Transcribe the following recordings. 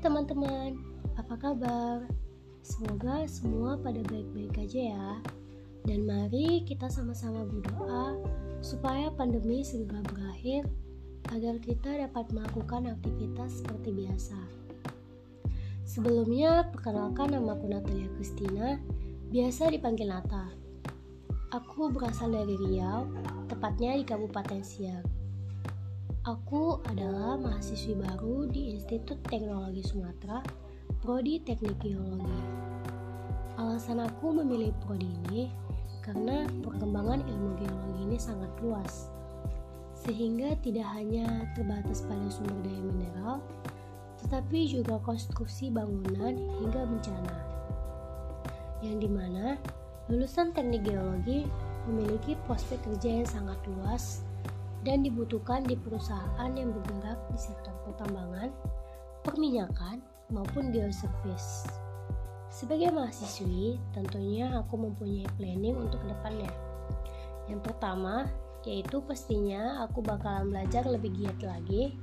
teman-teman, apa kabar? Semoga semua pada baik-baik aja ya. Dan mari kita sama-sama berdoa supaya pandemi segera berakhir agar kita dapat melakukan aktivitas seperti biasa. Sebelumnya, perkenalkan nama aku Natalia Christina, biasa dipanggil Nata. Aku berasal dari Riau, tepatnya di Kabupaten Siak. Aku adalah mahasiswi baru di Institut Teknologi Sumatera, Prodi Teknik Geologi. Alasan aku memilih prodi ini karena perkembangan ilmu geologi ini sangat luas, sehingga tidak hanya terbatas pada sumber daya mineral, tetapi juga konstruksi bangunan hingga bencana. Yang di mana lulusan teknik geologi memiliki prospek kerja yang sangat luas dan dibutuhkan di perusahaan yang bergerak di sektor pertambangan, perminyakan, maupun geoservice. Sebagai mahasiswi, tentunya aku mempunyai planning untuk ke depannya. Yang pertama, yaitu pastinya aku bakalan belajar lebih giat lagi,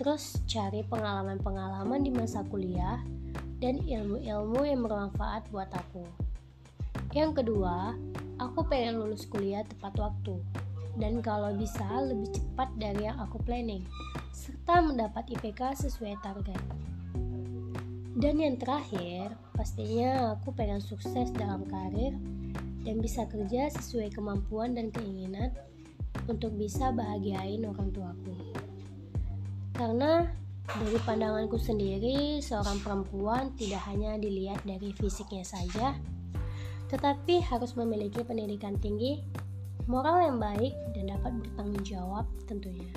terus cari pengalaman-pengalaman di masa kuliah, dan ilmu-ilmu yang bermanfaat buat aku. Yang kedua, aku pengen lulus kuliah tepat waktu dan kalau bisa lebih cepat dari yang aku planning, serta mendapat IPK sesuai target. Dan yang terakhir, pastinya aku pengen sukses dalam karir dan bisa kerja sesuai kemampuan dan keinginan untuk bisa bahagiain orang tuaku. Karena dari pandanganku sendiri, seorang perempuan tidak hanya dilihat dari fisiknya saja, tetapi harus memiliki pendidikan tinggi moral yang baik dan dapat bertanggung jawab tentunya.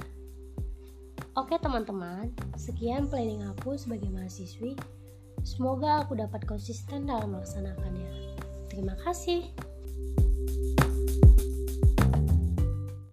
Oke teman-teman, sekian planning aku sebagai mahasiswi. Semoga aku dapat konsisten dalam melaksanakannya. Terima kasih.